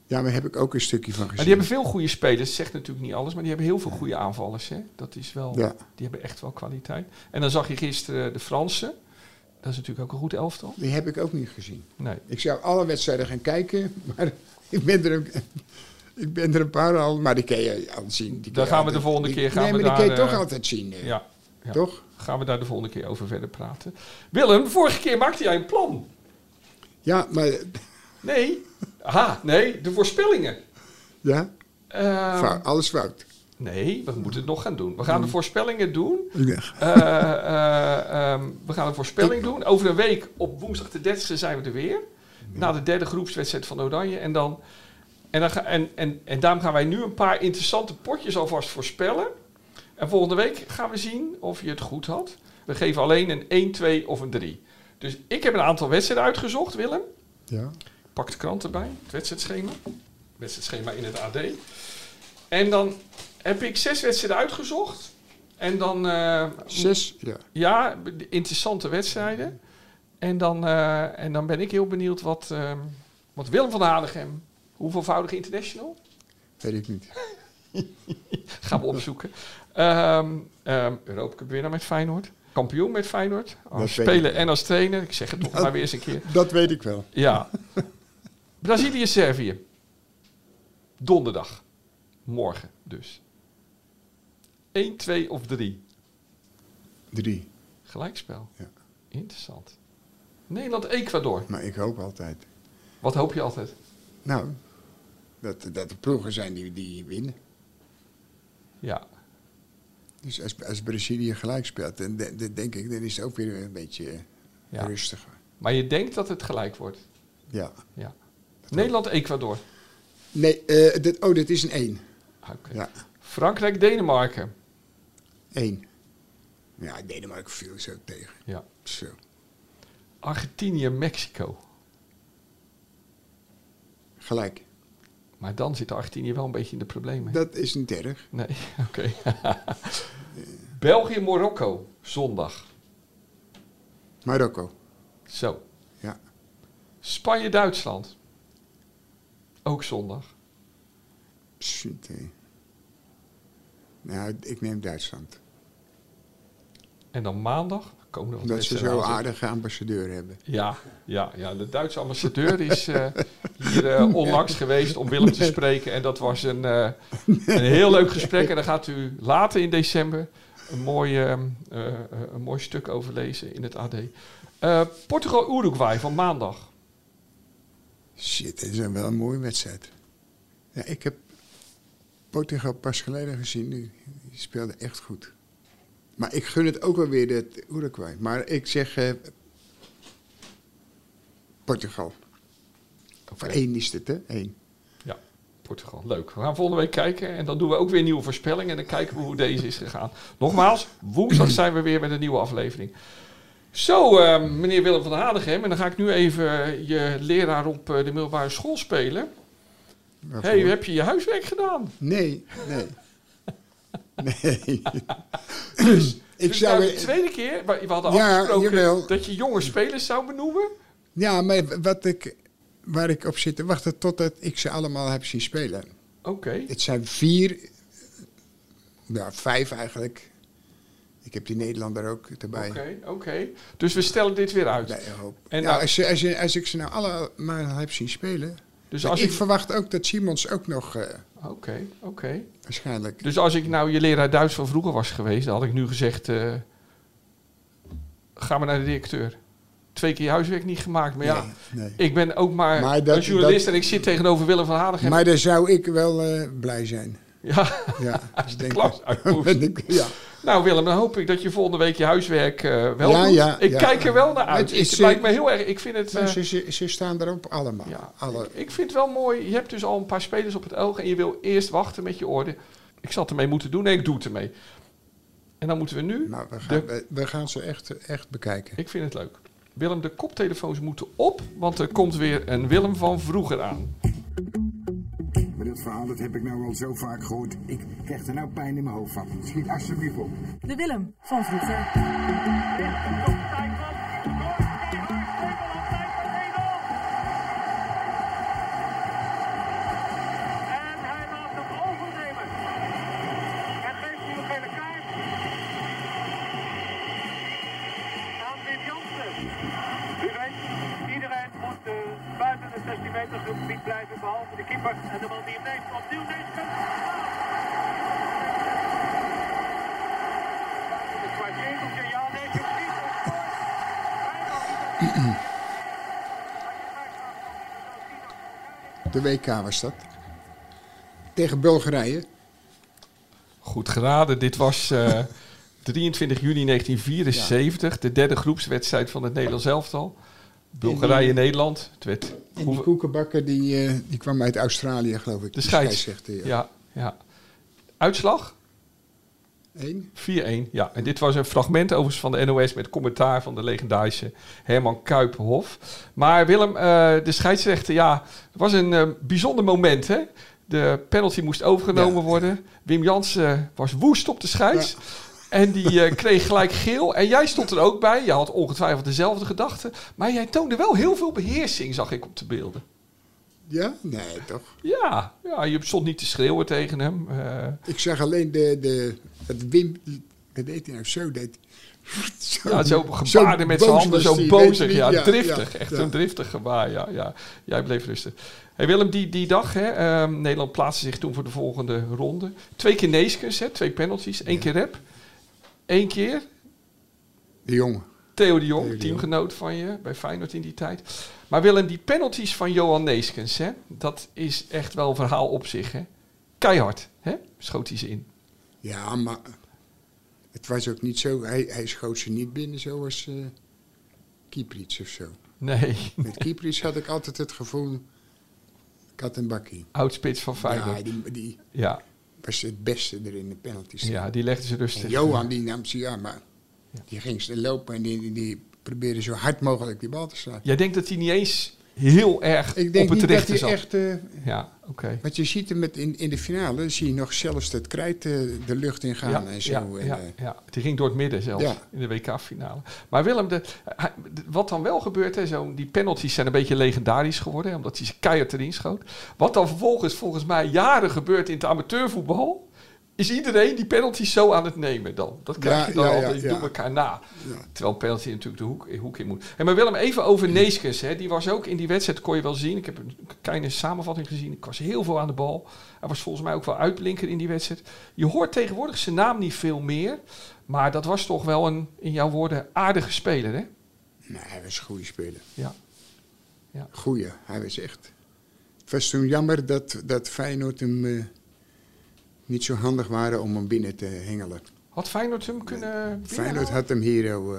Ja, daar heb ik ook een stukje van gezien. Maar die hebben veel goede spelers. Dat zegt natuurlijk niet alles, maar die hebben heel veel goede aanvallers. Hè? Dat is wel, Ja. Die hebben echt wel kwaliteit. En dan zag je gisteren de Fransen. Dat is natuurlijk ook een goed elftal. Die heb ik ook niet gezien. Nee. Ik zou alle wedstrijden gaan kijken, maar ik ben er, een, ik ben er een paar al, maar die kan je al zien. Die je gaan we de volgende keer gaan nee, we maar die kan je toch eh, altijd zien. eh. Ja. ja. Toch? Gaan we daar de volgende keer over verder praten. Willem, vorige keer maakte jij een plan. Ja, maar Nee. Aha, nee, de voorspellingen. ja, Ehm, fout, alles fout. nee, we moeten het nog gaan doen. We gaan de voorspellingen doen. Ja. Ehm, we gaan een voorspelling doen. Over een week, op woensdag de 30e, zijn we er weer. Na de derde groepswedstrijd van Oranje. En, dan, en, dan ga, en, en, en daarom gaan wij nu een paar interessante potjes alvast voorspellen. En volgende week gaan we zien of je het goed had. We geven alleen een 1, 2 of een 3. Dus ik heb een aantal wedstrijden uitgezocht, Willem. Ja. Pak de krant erbij, het wedstrijdschema. Wedstrijdschema in het AD. En dan heb ik zes wedstrijden uitgezocht. En dan, eh, Zes, ja. ja, interessante wedstrijden. En dan, eh, en dan ben ik heel benieuwd wat, eh, wat Willem van Hadegem, hoeveelvoudig international? Weet ik niet. Gaan we opzoeken. Ehm ehm Europa Cup winnaar met Feyenoord. Kampioen met Feyenoord. Als speler en als trainer. Ik zeg het toch maar weer eens een keer. Dat weet ik wel. Ja. Brazilië-Servië. Donderdag. Morgen dus. 1, 2 of 3. Drie. Gelijkspel. Ja. Interessant. Nederland-Ecuador. Maar ik hoop altijd. Wat hoop je altijd? Nou, dat, dat er ploegen zijn die, die winnen. Ja. Dus als, als Brazilië gelijk speelt, dan, de- denk ik, dan is het ook weer een beetje eh, Ja. rustiger. Maar je denkt dat het gelijk wordt. Ja. Ja. Nederland-Ecuador. Nee, eh, dit, oh, dit is een 1. Oké. Ja, Frankrijk-Denemarken. 1. Ja, Denemarken viel zo tegen. Ja. Zo. Argentinië-Mexico. Gelijk. Maar dan zit Argentinië wel een beetje in de problemen. Dat is niet erg. Nee, oké. België-Marokko. Zondag. Marokko. Zo. Ja. Spanje-Duitsland. Ook zondag. Shit. Nou, ik neem Duitsland. En dan maandag. Komen er wat Omdat ze aan. aardige ambassadeur hebben. Ja, ja, ja, de Duitse ambassadeur is eh, hier eh, onlangs geweest om Willem te spreken. En dat was een, eh, een heel leuk gesprek. En daar gaat u later in december een mooi, eh, eh, eh, een mooi stuk over lezen in het AD. Portugal-Uruguay van maandag. Shit, dat is dan wel een mooie wedstrijd. Ja, ik heb Portugal pas geleden gezien. Die, die speelde echt goed. Maar ik gun het ook wel weer de Uruguay. Maar ik zeg eh, Portugal. Voor één is het, hè? Eén. Ja, Portugal. Leuk. We gaan volgende week kijken. En dan doen we ook weer nieuwe voorspellingen. En dan kijken we hoe deze is gegaan. Nogmaals, woensdag zijn we weer met een nieuwe aflevering. Zo, eh, meneer Willem van der Hadegem. En dan ga ik nu even je leraar op eh, de middelbare school spelen. Waarvoor? hey, heb je je huiswerk gedaan? Nee, nee. Nee. Dus, ik dus zou... nou de tweede keer, we hadden Ja, afgesproken jawel. dat je jonge spelers zou benoemen. Ja, maar wat ik, waar ik op zit te wachten totdat ik ze allemaal heb zien spelen. Oké. Het zijn vier, ja, vijf eigenlijk. Ik heb die Nederlander ook erbij. Oké, oké. Dus we stellen dit weer uit. Bij een hoop. En nou- als ik ze nou allemaal heb zien spelen. Dus als ik ik... verwacht ook dat Simons ook nog eh, Oké, oké. waarschijnlijk. Dus als ik nou je leraar Duits van vroeger was geweest, dan had ik nu gezegd: eh, ga maar naar de directeur. Twee keer je huiswerk niet gemaakt. Maar ja, Nee, ik ben ook maar, Maar dat- een journalist dat- en ik zit tegenover Willem van Hadegem. Maar dan zou ik wel eh, blij zijn. Ja, Ja, als de denk klas ja. Nou Willem, dan hoop ik dat je volgende week je huiswerk eh, wel Ja, doet. ja, ik ja. kijk er wel naar uit. Het is, het lijkt eh, me heel erg, ik vind het... Eh, ze, ze, ze staan erop allemaal. Ja, Alle, ik vind het wel mooi. Je hebt dus al een paar spelers op het oog en je wil eerst wachten met je orde. Ik zal het ermee moeten doen. Nee, ik doe het ermee. En dan moeten we nu... maar we gaan, de- we, we gaan ze echt, echt bekijken. Ik vind het leuk. Willem, de koptelefoons moeten op, want er komt weer een Willem van vroeger aan. Maar dat verhaal dat heb ik nou al zo vaak gehoord. Ik krijg er nou pijn in mijn hoofd van. Schiet alsjeblieft op. De Willem van vroeger. WK was dat. Tegen Bulgarije. Goed geraden. Dit was eh, 23 juni 1974, de derde groepswedstrijd van het Nederlands elftal. Bulgarije-Nederland. Werd En die koekenbakker die, eh, die kwam uit Australië, geloof ik. de scheids. scheidsrechter, ja. Ja, ja. Uitslag? Eén? 4-1, ja. En dit was een fragment overigens van de NOS met commentaar van de legendarische Herman Kuipenhof. Maar Willem, eh, de scheidsrechter, ja, het was een eh, bijzonder moment, hè? De penalty moest overgenomen Ja. worden. Wim Jansen was woest op de scheids. En die eh, kreeg gelijk geel. En jij stond er ook bij. Je had ongetwijfeld dezelfde gedachten. Maar jij toonde wel heel veel beheersing, zag ik op de beelden. Ja? Nee, toch? Ja, ja, je stond niet te schreeuwen tegen hem. Eh, Ik zag alleen de, de, het Wim, dat deed hij nou zo, deed zo, ja, zo gebaarde met zijn handen, zo bozig. Ja, driftig. echt ja. een driftig gebaar. Ja, ja. Jij bleef rustig. Hey Willem, die, die dag, hè, ehm, Nederland plaatste zich toen voor de volgende ronde. Twee keer Neeskens, hè, twee penalties. één keer rep. Eén keer De jongen. Theo de Jong, Theo de teamgenoot van je bij Feyenoord in die tijd. Maar Willem, die penalties van Johan Neeskens, hè, dat is echt wel een verhaal op zich. Hè? Keihard, hè? schoot hij ze in. Ja, maar het was ook niet zo, hij, hij schoot ze niet binnen zoals eh Kieprits of zo. Nee, Met Kieprits had ik altijd het gevoel, ik had een bakkie. oudspits van Ja, Feyenoord. die, die Ja, was het beste er in de penalties. ja, die legde ze rustig. En Johan die nam ze, ja, maar die ging ze lopen en die, die, die probeerde zo hard mogelijk die bal te slaan. Jij denkt dat hij niet eens heel erg Ik denk op het rechte zat. echt... eh, Ja, oké. want je ziet hem met in, in de finale, zie je nog zelfs dat krijt eh, de lucht in gaan Ja, en zo. ja, en, ja, eh, ja, die ging door het midden zelfs in de WK-finale. Maar Willem, de, wat dan wel gebeurt, hè, zo, die penalties zijn een beetje legendarisch geworden, hè, omdat hij ze keihard erin schoot. Wat dan vervolgens volgens mij jaren gebeurt in het amateurvoetbal, is iedereen die penalties zo aan het nemen dan. Dat krijg Ja, je dan ja, ja, altijd, ja. doen elkaar na. Ja. Terwijl penalty natuurlijk de hoek, hoek in moet. En maar Willem, even over Neeskens. Hè. Die was ook in die wedstrijd, kon je wel zien. Ik heb een kleine samenvatting gezien. Ik was heel veel aan de bal. Hij was volgens mij ook wel uitblinker in die wedstrijd. Je hoort tegenwoordig zijn naam niet veel meer. Maar dat was toch wel een, in jouw woorden, aardige speler, hè? Nee, hij was een goede speler. Ja. Goeie, hij was echt. Het was toen jammer dat, dat Feyenoord hem eh, niet zo handig waren om hem binnen te hengelen. Had Feyenoord hem kunnen Feyenoord had hem hier eh,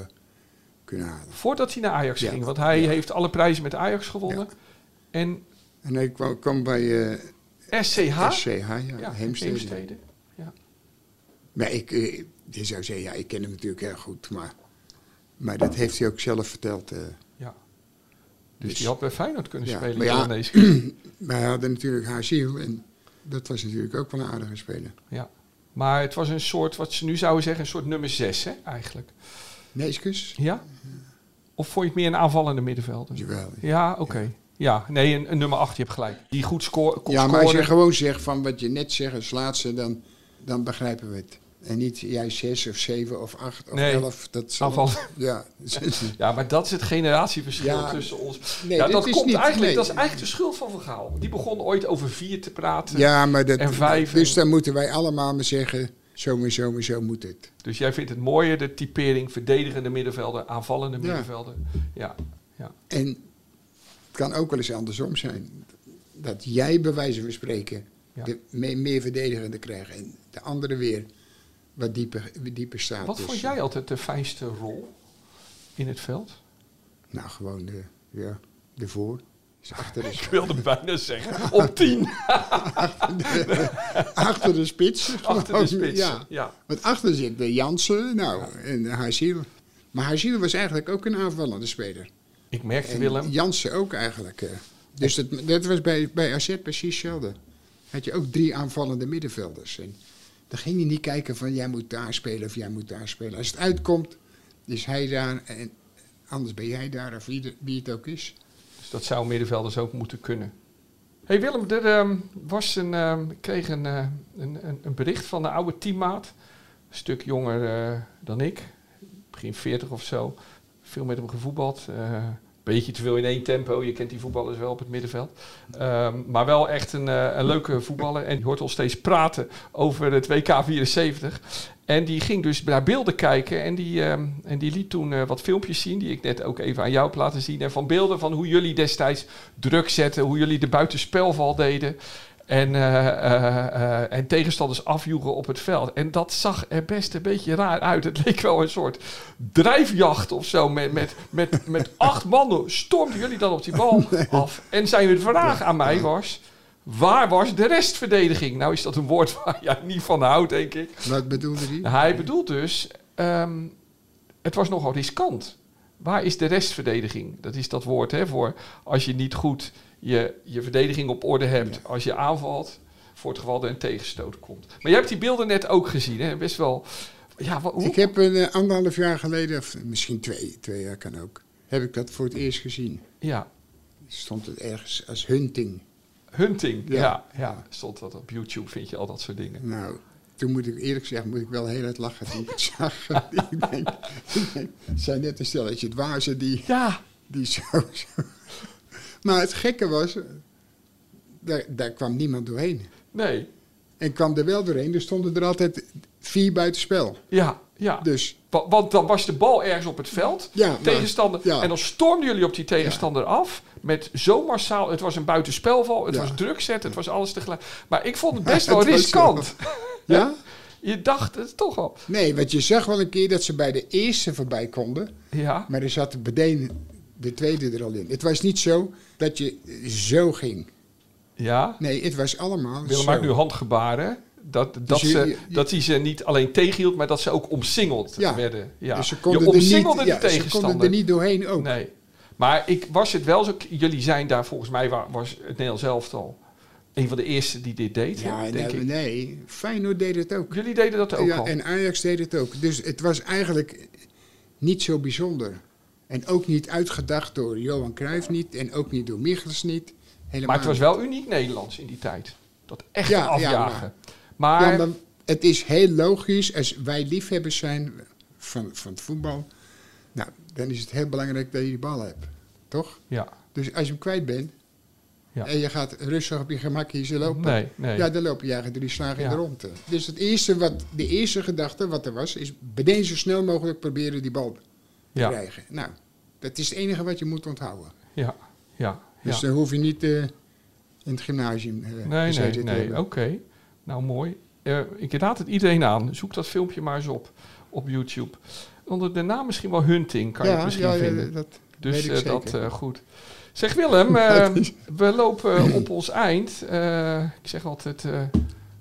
kunnen halen. Voordat hij naar Ajax Ja. ging. Want hij Ja. heeft alle prijzen met Ajax gewonnen. En En hij kwam, kwam bij eh SCH? SCH, ja, Ja, Heemstede. Heemstede. Maar ik, eh, je zou zeggen, ja, ik ken hem natuurlijk heel goed, maar, maar dat heeft hij ook zelf verteld. Ja. Dus, Dus- die had bij Feyenoord kunnen Ja, spelen. maar ja, wij hadden natuurlijk Haziel en dat was natuurlijk ook wel een aardige speler. Ja. Maar het was een soort, wat ze nu zouden zeggen, een soort nummer 6, hè, eigenlijk. Neeskens? Ja? Of vond je het meer een aanvallende middenvelder? Jawel. Ja, oké. Ja, nee, een, een nummer 8, je hebt gelijk. Die goed scoort. Ja, maar als je gewoon zegt van wat je net zegt als laatste, dan, dan begrijpen we het. En niet jij zes of zeven of acht of Nee, elf. Dat zal-. Ja. Ja, maar dat is het generatieverschil Ja. tussen ons. Nee, ja, dat is komt niet- eigenlijk, nee. dat is eigenlijk de schuld van Van Gaal. Die begon ooit over vier te praten. ja, maar dat, En vijf dus en- dan moeten wij allemaal maar zeggen, zo en zo en zo moet het. Dus jij vindt het mooier, de typering verdedigende middenvelder, aanvallende Ja. middenvelder. Ja, ja. En het kan ook wel eens andersom zijn. Dat jij bij wijze van spreken Ja. de me- meer verdedigende krijgt en de andere weer wat dieper, dieper staat. Wat Dus, vond jij altijd de fijnste rol in het veld? Nou, gewoon de, ja, de voor. Dus achter de, Ik wilde bijna zeggen, op tien. achter de spits. Achter de spits. Ja. Ja. Want achter zit de Jansen nou, en Haziel. Maar Haziel was eigenlijk ook een aanvallende speler. Ik merkte, En Willem, Jansen ook eigenlijk. eh. Dus dat, dat was bij, bij AZ precies hetzelfde. Had je ook drie aanvallende middenvelders. En dan ging je niet kijken van jij moet daar spelen of jij moet daar spelen. Als het uitkomt, is hij daar en anders ben jij daar of wie, het ook is. Dus dat zou middenvelders ook moeten kunnen. hey Willem, er ehm, was een, ehm, ik kreeg een, eh, een, een, een bericht van een oude teammaat. Een stuk jonger eh, dan ik. Begin 40 of zo. Veel met hem gevoetbald. eh beetje te veel in één tempo. Je kent die voetballers wel op het middenveld. Ehm, maar wel echt een, eh, een leuke voetballer. En die hoort ons steeds praten over het WK 74. En die ging dus naar beelden kijken. En die, ehm, en die liet toen eh, wat filmpjes zien. Die ik net ook even aan jou heb laten zien. En van beelden van hoe jullie destijds druk zetten. Hoe jullie de buitenspelval deden. En, eh, eh, eh, en tegenstanders afjoegen op het veld. En dat zag er best een beetje raar uit. Het leek wel een soort drijfjacht of zo. Met, met, met, met acht mannen stormden jullie dan op die bal af. En zijn vraag aan mij was... Waar was de restverdediging? Nou is dat een woord waar jij niet van houdt, denk ik. Wat bedoelde hij? Hij bedoelt dus, ehm, het was nogal riskant. Waar is de restverdediging? Dat is dat woord hè, voor als je niet goed je, je verdediging op orde hebt. Als je aanvalt, voor het geval er een tegenstoot komt. Maar je hebt die beelden net ook gezien, hè? Best wel... Ja, hoe? Ik heb een eh, anderhalf jaar geleden, of misschien twee, twee jaar kan ook, heb ik dat voor het eerst gezien. Ja, Stond het ergens als hunting. Hunting, ja. Ja. ja. Stond dat op YouTube, vind je al dat soort dingen. Nou, toen moet ik eerlijk zeggen, moet ik wel heel hard lachen toen ik het zag. ik denk, het zijn net een stelletje dwazen die, Ja, die zo, zo... Maar het gekke was, daar, daar kwam niemand doorheen. nee. En kwam er wel doorheen, er stonden er altijd vier buitenspel. Ja, ja. Dus Wa- Want dan was de bal ergens op het veld. Ja, maar- tegenstander. ja. En dan stormden jullie op die tegenstander af. Met zo massaal. Het was een buitenspelval. Het was druk zetten. Het was alles tegelijk. Maar ik vond het best wel Het riskant. ja? Je dacht het toch al. Nee, want je zag wel een keer dat ze bij de eerste voorbij konden. Ja. Maar er zat meteen de tweede er al in. Het was niet zo dat je zo ging. Ja. Nee, het was allemaal Willem maakt nu handgebaren. Dat, dat, je- ze, je- dat hij ze niet alleen tegenhield, maar dat ze ook omsingeld Ja. werden. Ja. Dus ze je konden, er omsingelde niet, de ja, ze tegenstander. konden er niet doorheen ook. Nee. Maar ik was het wel zo. Jullie zijn daar volgens mij wa- was het Nederlands elftal een van de eerste die dit deed. Ja, denk nee, ik. nee, Feyenoord deed het ook. Jullie deden dat ook ja, al. en Ajax deed het ook. Dus het was eigenlijk niet zo bijzonder. En ook niet uitgedacht door Johan Cruijff niet. En ook niet door Michels niet. Helemaal Maar het was wel uniek Nederlands in die tijd. Dat echt Ja, ja, afjagen. maar- maar, Ja, maar het is heel logisch als wij liefhebbers zijn van, van het voetbal. Nou, dan is het heel belangrijk dat je die bal hebt. Toch? ja, Dus als je hem kwijt bent. Ja. En je gaat rustig op je gemakje ze lopen. nee, nee. Ja, dan loop je eigenlijk drie slagen in Ja. de ronde. Dus het eerste wat, de eerste gedachte wat er was, is meteen zo snel mogelijk proberen die bal ja, krijgen. Nou, dat is het enige wat je moet onthouden. ja, ja, Dus ja. dan hoef je niet eh, in het gymnasium eh Nee, nee, te nee. Oké. Nou, mooi. Eh, ik raad het iedereen aan. Zoek dat filmpje maar eens op. Op YouTube. Onder de naam misschien wel Hunting kan je het misschien ja, ja, vinden. dat Dus weet ik zeker. dat goed. Zeg Willem, we lopen op ons eind. Ik zeg altijd,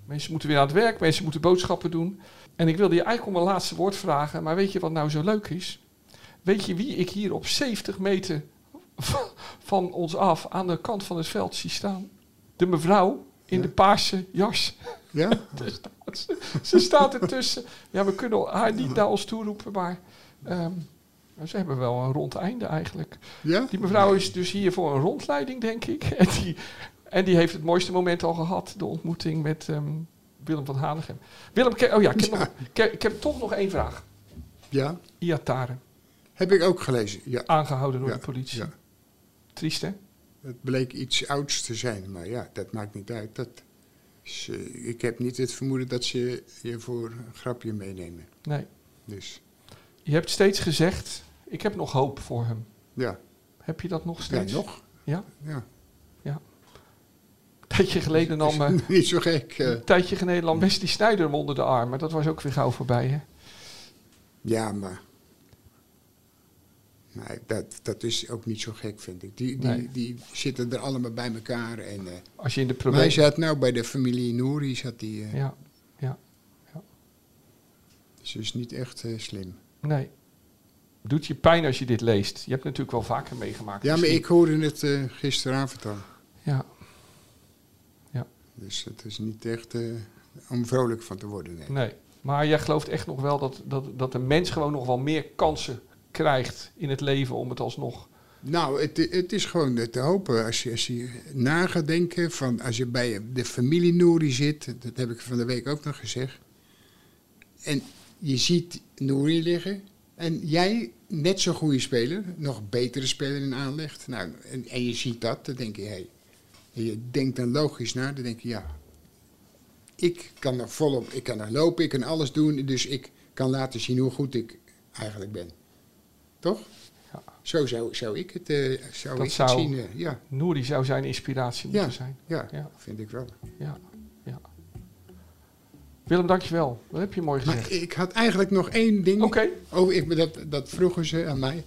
mensen moeten weer aan het werk, mensen moeten boodschappen doen. En ik wilde je eigenlijk om een laatste woord vragen, maar weet je wat nou zo leuk is? Weet je wie ik hier op 70 meter van- ons af aan de kant van het veld zie staan? De mevrouw in Ja. de paarse jas. Ja? Staat ze. Ze staat ertussen. Ja, we kunnen haar niet naar ons toe roepen, maar ehm, nou, ze hebben wel een rond einde eigenlijk. Ja? Die mevrouw is dus hier voor een rondleiding, denk ik. En die, en die heeft het mooiste moment al gehad, de ontmoeting met ehm, Willem van Hanegem. Willem, ik heb- oh ja, ik heb, Nog, ik, heb, ik heb toch nog één vraag. Ja? Iataren, Heb ik ook gelezen. Ja. aangehouden door Ja, de politie. ja. Triest, hè? Het bleek iets ouds te zijn, maar ja, dat maakt niet uit. Dat is, eh, ik heb niet het vermoeden dat ze je voor een grapje meenemen. Nee. Dus Je hebt steeds gezegd, ik heb nog hoop voor hem. ja, Heb je dat nog ja steeds? nog. Ja? Ja. Een tijdje geleden nam, eh, niet zo gek. eh. een tijdje geleden nam Wesley Sneijder hem onder de arm. Maar dat was ook weer gauw voorbij, hè? Ja, maar. Nee, dat, dat is ook niet zo gek, vind ik. Die, die, Nee. die zitten er allemaal bij elkaar. En, eh, Als je in de maar hij zat nou bij de familie Nouri, zat die. eh Ja, Dus is niet echt eh, slim. nee. Doet je pijn als je dit leest? Je hebt natuurlijk wel vaker meegemaakt. Ja, maar ik hoorde het gisteravond al. Ja, Dus het is niet echt om vrolijk van te worden. Nee. nee. Maar jij gelooft echt nog wel dat, dat, dat de mens gewoon nog wel meer kansen krijgt in het leven om het alsnog... Nou, het, het is gewoon te hopen. Als je, als je na gaat denken, van als je bij de familie Nouri zit, dat heb ik van de week ook nog gezegd. En je ziet Nouri liggen. En jij, net zo'n goede speler, nog betere speler in aanleg. Nou, en, en je ziet dat, dan denk je, hé. Hey, en je denkt dan logisch na, dan denk je, ja. Ik kan er volop, ik kan er lopen, ik kan alles doen. Dus ik kan laten zien hoe goed ik eigenlijk ben. Toch? Ja. Zo zou, zou ik het, eh, zou Dat ik zou- het zien. eh, ja, Nouri zou zijn inspiratie Ja. moeten zijn. ja, Ja. vind ik wel. Ja, ja. Willem, dankjewel. Dat heb je mooi Maar gezegd. ik had eigenlijk nog één ding. Oké. Oh, ik, dat, dat vroegen ze aan mij.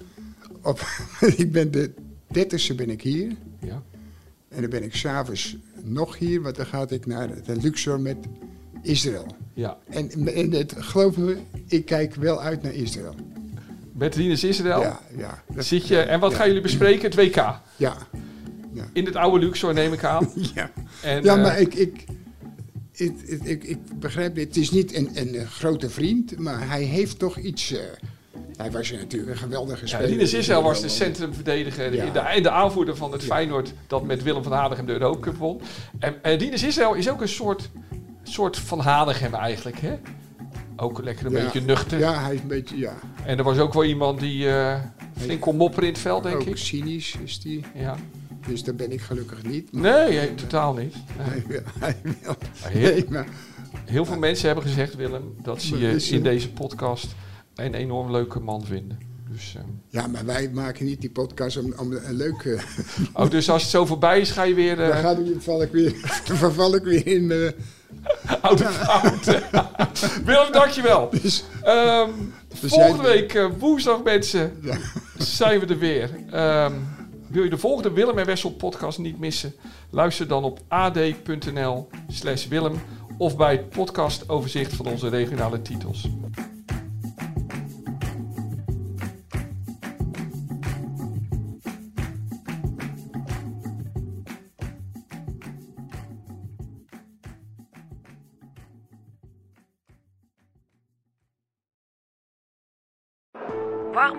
Op, ik ben de dertigste ben ik hier. Ja. En dan ben ik s'avonds nog hier, want dan ga ik naar de Luxor met Israël. ja. En, en het, geloof me, ik kijk wel uit naar Israël. Met Rinus Israël Ja, ja. dat- zit je... En wat ja, gaan jullie bespreken? Het WK. Ja, In het oude Luxor neem ik aan. ja. En, ja eh, maar ik, ik, ik, ik, ik begrijp het. Het is niet een, een, eh, grote vriend, maar hij heeft toch iets, eh, Hij was natuurlijk een geweldige Ja, speler. Rinus Israël was de centrumverdediger Ja. in de, en de aanvoerder van het Feyenoord dat met Willem van Hanegem de Europa Cup won. En, en Rinus Israël is ook een soort, soort van Hanegem eigenlijk. Hè? Ook lekker een Ja. beetje nuchter. Ja, hij is een beetje, ja. En er was ook wel iemand die eh flink kon mopperen in het veld, denk ook ik. cynisch is die. Ja. Dus daar ben ik gelukkig niet. Nee, totaal niet. Nee. hij wil- hij wil- Heel, Nee, maar heel veel mensen hebben gezegd, Willem, dat ze je in eh, deze podcast een enorm leuke man vinden. Dus, ehm, Ja, maar wij maken niet die podcast om, om een leuke... oh, dus als het zo voorbij is, ga je weer Dan eh ga ik, val ik weer, verval ik weer in... oude fouten. Willem, dankjewel. dus, Dus volgende jij- week, eh, woensdag mensen, ja. zijn we er weer. Ehm, wil je de volgende Willem en Wessel podcast niet missen? Luister dan op ad.nl slash Willem of bij het podcastoverzicht van onze regionale titels.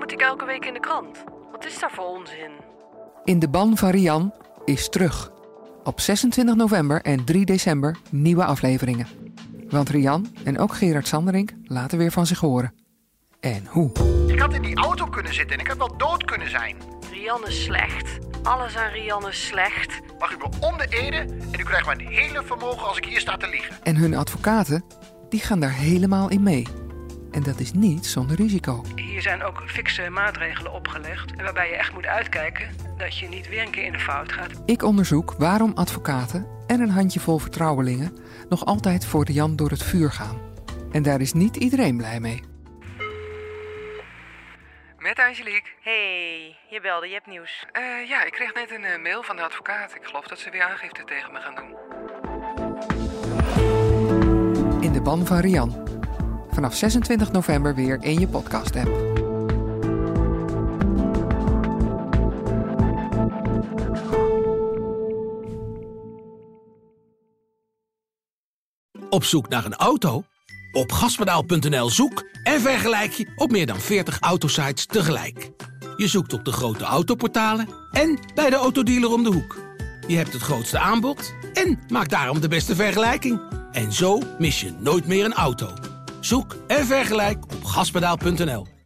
Moet ik elke week in de krant? Wat is daar voor onzin? In de ban van Rian is terug. Op 26 november en 3 december nieuwe afleveringen. Want Rian en ook Gerard Sanderink laten weer van zich horen. En hoe? Ik had in die auto kunnen zitten en ik had wel dood kunnen zijn. Rian is slecht. Alles aan Rian is slecht. Mag u me om de ede en u krijgt mijn hele vermogen als ik hier sta te liegen. En hun advocaten, die gaan daar helemaal in mee. En dat is niet zonder risico. Hier zijn ook fikse maatregelen opgelegd. Waarbij je echt moet uitkijken dat je niet weer een keer in de fout gaat. Ik onderzoek waarom advocaten en een handjevol vertrouwelingen nog altijd voor Rian door het vuur gaan. En daar is niet iedereen blij mee. Met Angelique. hey, je belde, je hebt nieuws. Eh, ja, ik kreeg net een eh, mail van de advocaat. Ik geloof dat ze weer aangifte tegen me gaan doen. In de ban van Rian. Vanaf 26 november weer in je podcast-app. Op zoek naar een auto? Op gaspedaal.nl zoek en vergelijk je op meer dan 40 autosites tegelijk. Je zoekt op de grote autoportalen en bij de autodealer om de hoek. Je hebt het grootste aanbod en maakt daarom de beste vergelijking. En zo mis je nooit meer een auto. Zoek en vergelijk op gaspedaal.nl.